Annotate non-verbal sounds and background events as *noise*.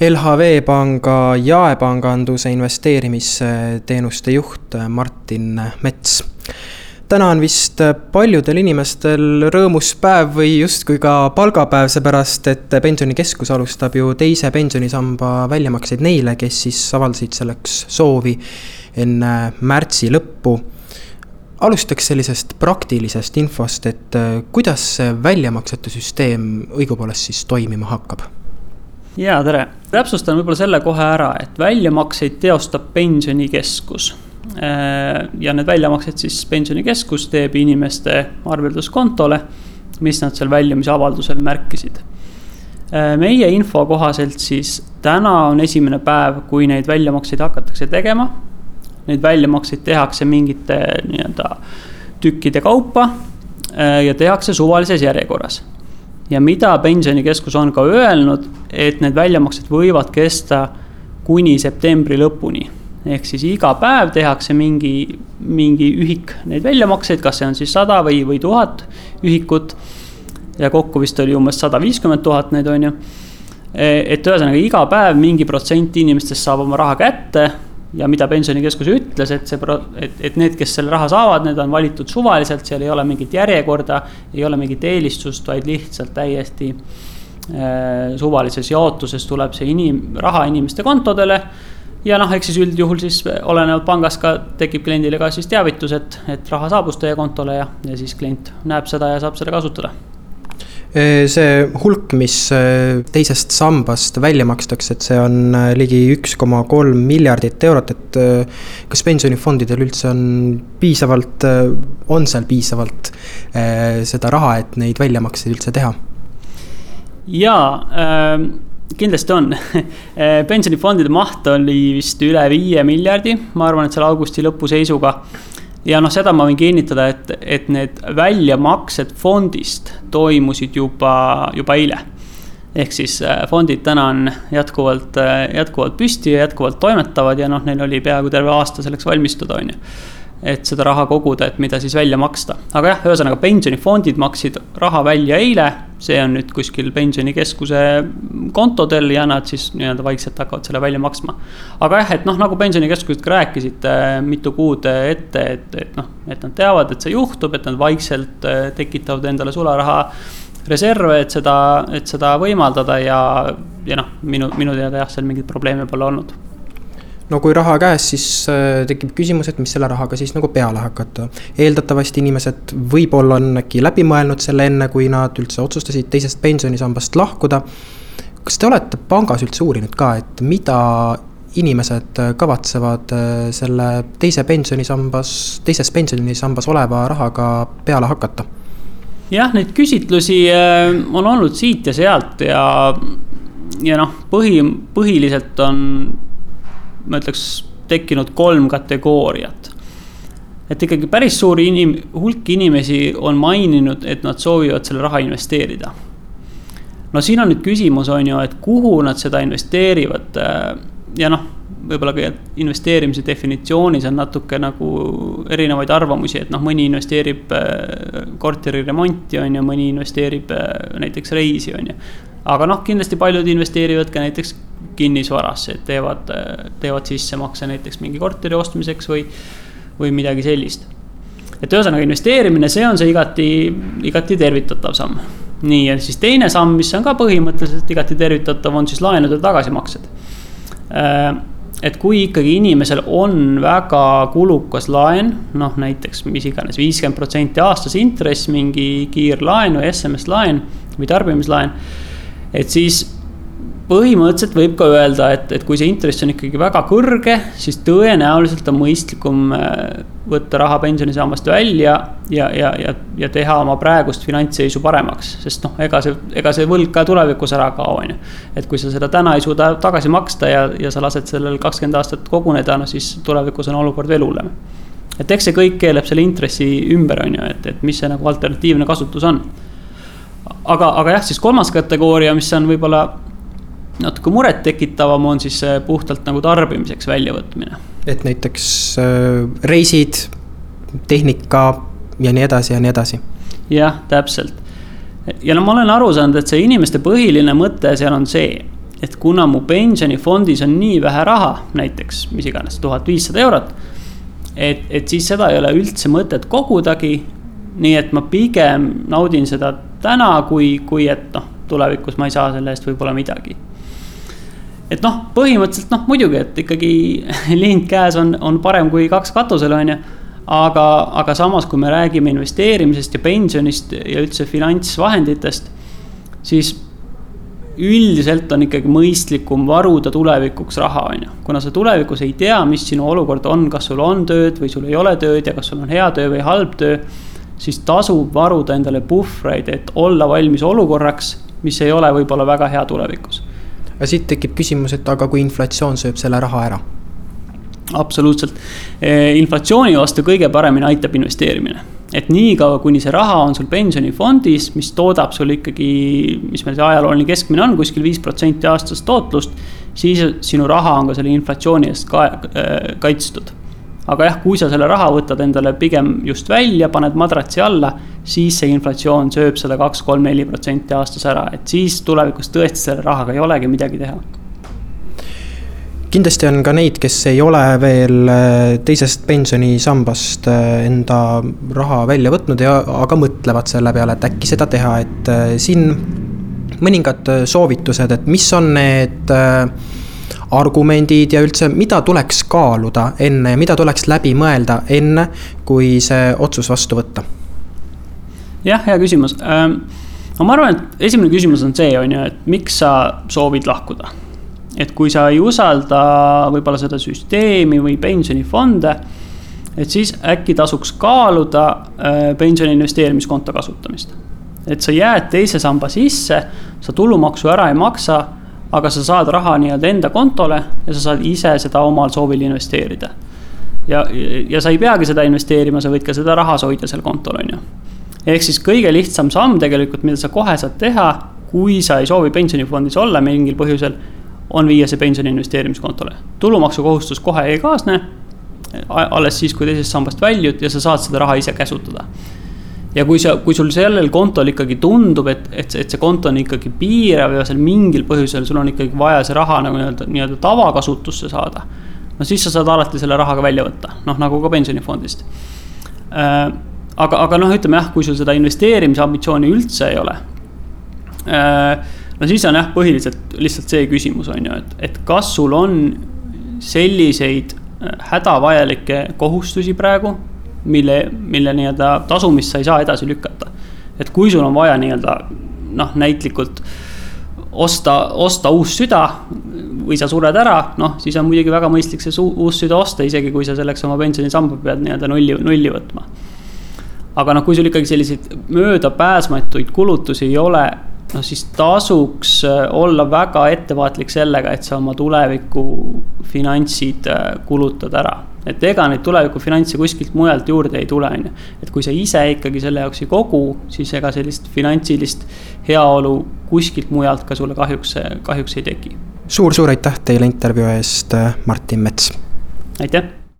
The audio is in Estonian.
LHV Panga jaepanganduse investeerimisteenuste juht Martin Mets. täna on vist paljudel inimestel rõõmus päev või justkui ka palgapäev, seepärast et pensionikeskus alustab ju teise pensionisamba väljamakseid neile, kes siis avaldasid selleks soovi enne märtsi lõppu. alustaks sellisest praktilisest infost, et kuidas see väljamaksete süsteem õigupoolest siis toimima hakkab ja tere, täpsustan võib-olla selle kohe ära, et väljamakseid teostab pensionikeskus. Äh, ja need väljamaksed siis pensionikeskus teeb inimeste arvelduskontole, mis nad seal väljumise avaldusel märkisid. Äh, meie info kohaselt siis täna on esimene päev, kui neid väljamakseid hakatakse tegema. Neid väljamakseid tehakse mingite nii-öelda tükkide kaupa äh, ja tehakse suvalises järjekorras ja mida pensionikeskus on ka öelnud, et need väljamaksed võivad kesta kuni septembri lõpuni. ehk siis iga päev tehakse mingi, mingi ühik neid väljamakseid, kas see on siis sada või, või tuhat ühikut. ja kokku vist oli umbes sada viiskümmend tuhat neid, on ju. et ühesõnaga iga päev mingi protsent inimestest saab oma raha kätte ja mida pensionikeskus ütles, et see, et, et need, kes selle raha saavad, need on valitud suvaliselt, seal ei ole mingit järjekorda, ei ole mingit eelistust, vaid lihtsalt täiesti äh, suvalises jaotuses tuleb see inim-, raha inimeste kontodele. ja noh, eks siis üldjuhul siis olenevalt pangast ka tekib kliendile ka siis teavitus, et, et raha saabus teie kontole ja, ja siis klient näeb seda ja saab seda kasutada see hulk, mis teisest sambast välja makstakse, et see on ligi üks koma kolm miljardit eurot, et kas pensionifondidel üldse on piisavalt, on seal piisavalt seda raha, et neid väljamakseid üldse teha? jaa äh kindlasti on *laughs* pensionifondide maht oli vist üle viie miljardi, ma arvan, et seal augusti lõpu seisuga ja noh, seda ma võin kinnitada, et, et need väljamaksed fondist toimusid juba, juba eile. ehk siis äh, fondid täna on jätkuvalt, äh, jätkuvalt püsti ja jätkuvalt toimetavad ja noh, neil oli peaaegu terve aasta selleks valmistuda, on ju et seda raha koguda, et mida siis välja maksta. aga jah, ühesõnaga pensionifondid maksid raha välja eile, see on nüüd kuskil pensionikeskuse kontodel ja nad siis nii-öelda vaikselt hakkavad selle välja maksma. aga jah, et noh, nagu pensionikeskused ka rääkisid äh, mitu kuud ette, et, et noh, et nad teavad, et see juhtub, et nad vaikselt äh, tekitavad endale sularaha reserve, et seda, et seda võimaldada ja, ja noh, minu, minu teada jah, seal mingeid probleeme pole olnud no kui raha käes, siis äh, tekib küsimus, et mis selle rahaga siis nagu peale hakata. eeldatavasti inimesed võib-olla on äkki läbi mõelnud selle enne, kui nad üldse otsustasid teisest pensionisambast lahkuda. kas te olete pangas üldse uurinud ka, et mida inimesed kavatsevad äh, selle teise pensionisambas, teises pensionisambas oleva rahaga peale hakata? jah, neid küsitlusi äh, on olnud siit ja sealt ja, ja noh, põhi, põhiliselt on ma ütleks, tekkinud kolm kategooriat. et ikkagi päris suur inim-, hulk inimesi on maininud, et nad soovivad selle raha investeerida. no siin on nüüd küsimus, on ju, et kuhu nad seda investeerivad äh, ja noh, võib-olla ka investeerimise definitsioonis on natuke nagu erinevaid arvamusi, et noh, mõni investeerib äh, korteri remonti, on ju, mõni investeerib äh, näiteks reisi, on ju. Aga noh, kindlasti paljud investeerivad ka näiteks kinnisvarasse, et teevad, teevad sissemakse näiteks mingi korteri ostmiseks või, või midagi sellist. et ühesõnaga investeerimine, see on see igati, igati tervitatav samm. nii, ja siis teine samm, mis on ka põhimõtteliselt igati tervitatav, on siis laenude tagasimaksed. Äh, et kui ikkagi inimesel on väga kulukas laen, noh näiteks mis iganes viiskümmend protsenti aastas intress, mingi kiirlaen või SMS laen või tarbimislaen. Et siis põhimõtteliselt võib ka öelda, et, et kui see intress on ikkagi väga kõrge, siis tõenäoliselt on mõistlikum äh, võtta raha pensionisambast välja ja, ja, ja, ja teha oma praegust finantsseisu paremaks. sest noh, ega see, ega see võlg ka tulevikus ära kao, on ju. et kui sa seda täna ei suuda tagasi maksta ja, ja sa lased sellel kakskümmend aastat koguneda, no siis tulevikus on olukord veel hullem. et eks see kõik keeleb selle intressi ümber, on ju, et, et mis see nagu alternatiivne kasutus on. Aga, aga jah, siis kolmas kategooria, mis on võib-olla natuke murettekitavam on siis puhtalt nagu tarbimiseks väljavõtmine. et näiteks äh, reisid, tehnika ja nii edasi ja nii edasi. jah, täpselt. ja no ma olen aru saanud, et see inimeste põhiline mõte seal on see, et kuna mu pensionifondis on nii vähe raha, näiteks mis iganes tuhat viissada eurot. et, et siis seda ei ole üldse mõtet kogudagi. nii et ma pigem naudin seda täna, kui, kui et noh, tulevikus ma ei saa selle eest võib-olla midagi. et noh, põhimõtteliselt noh, muidugi, et ikkagi *laughs* lint käes on, on parem kui kaks katusel, on ju aga, aga samas, kui me räägime investeerimisest ja pensionist ja üldse finantsvahenditest, siis üldiselt on ikkagi mõistlikum varuda tulevikuks raha, on ju. kuna sa tulevikus ei tea, mis sinu olukord on, kas sul on tööd või sul ei ole tööd ja kas sul on hea töö või halb töö. Siis tasub varuda endale puhvreid, et olla valmis olukorraks, mis ei ole võib-olla väga hea tulevikus. aga siit tekib küsimus, et aga kui inflatsioon sööb selle raha ära? absoluutselt, inflatsiooni vastu kõige paremini aitab investeerimine et niikaua, kuni see raha on sul pensionifondis, mis toodab sul ikkagi, mis meil see ajalooline keskmine on, kuskil viis protsenti aastast tootlust. siis sinu raha on ka selle inflatsiooni eest ka, äh, kaitstud. Aga jah, kui sa selle raha võtad endale pigem just välja, paned madratsi alla, siis see inflatsioon sööb seda kaks, kolm, neli protsenti aastas ära, et siis tulevikus tõesti selle rahaga ei olegi midagi teha. Kindlasti on ka neid, kes ei ole veel äh, teisest pensionisambast äh, enda raha välja võtnud ja, aga mõtlevad selle peale, et äkki seda teha, et äh, siin mõningad soovitused, et mis on need argumendid ja üldse, mida tuleks kaaluda enne, mida tuleks läbi mõelda enne, kui see otsus vastu võtta? jah, hea küsimus. Ähm, no ma arvan, et esimene küsimus on see, on ju, et miks sa soovid lahkuda et kui sa ei usalda võib-olla seda süsteemi või pensionifonde, et siis äkki tasuks kaaluda äh, pensioni investeerimiskonto kasutamist. et sa jääd teise samba sisse, sa tulumaksu ära ei maksa, aga sa saad raha nii-öelda enda kontole ja sa saad ise seda omal soovil investeerida. ja, ja sa ei peagi seda investeerima, sa võid ka seda rahas hoida seal kontol, on ju. ehk siis kõige lihtsam samm tegelikult, mida sa kohe saad teha, kui sa ei soovi pensionifondis olla mingil põhjusel on viia see pensioni investeerimiskontole. tulumaksukohustus kohe ei kaasne. alles siis, kui teisest sambast väljud ja sa saad seda raha ise käsutada. Ja kui sa, kui sul sellel kontol ikkagi tundub, et, et, et see konto on ikkagi piirav ja seal mingil põhjusel sul on ikkagi vaja see raha nagu nii-öelda, nii-öelda tavakasutusse saada. no siis sa saad alati selle raha ka välja võtta, noh nagu ka pensionifondist äh, aga, aga noh, ütleme jah, kui sul seda investeerimise ambitsiooni üldse ei ole äh, no siis on jah, põhiliselt lihtsalt see küsimus on ju, et, et kas sul on selliseid äh, hädavajalikke kohustusi praegu, mille, mille nii-öelda tasumist sa ei saa edasi lükata. et kui sul on vaja nii-öelda noh, näitlikult osta, osta uus süda või sa sured ära, noh, siis on muidugi väga mõistlik see uus süda osta, isegi kui sa selleks oma pensionisamba pead nii-öelda nulli, nulli võtma. aga noh, kui sul ikkagi selliseid möödapääsmatuid kulutusi ei ole noh, siis tasuks äh, olla väga ettevaatlik sellega, et sa oma tuleviku finantsid äh, kulutad ära. et ega neid tulevikufinantse kuskilt mujalt juurde ei tule, on ju. et kui sa ise ikkagi selle jaoks ei kogu, siis ega sellist finantsilist heaolu kuskilt mujalt ka sulle kahjuks, kahjuks ei teki suur,. suur-suur aitäh teile intervjuu eest, Martin Mets. aitäh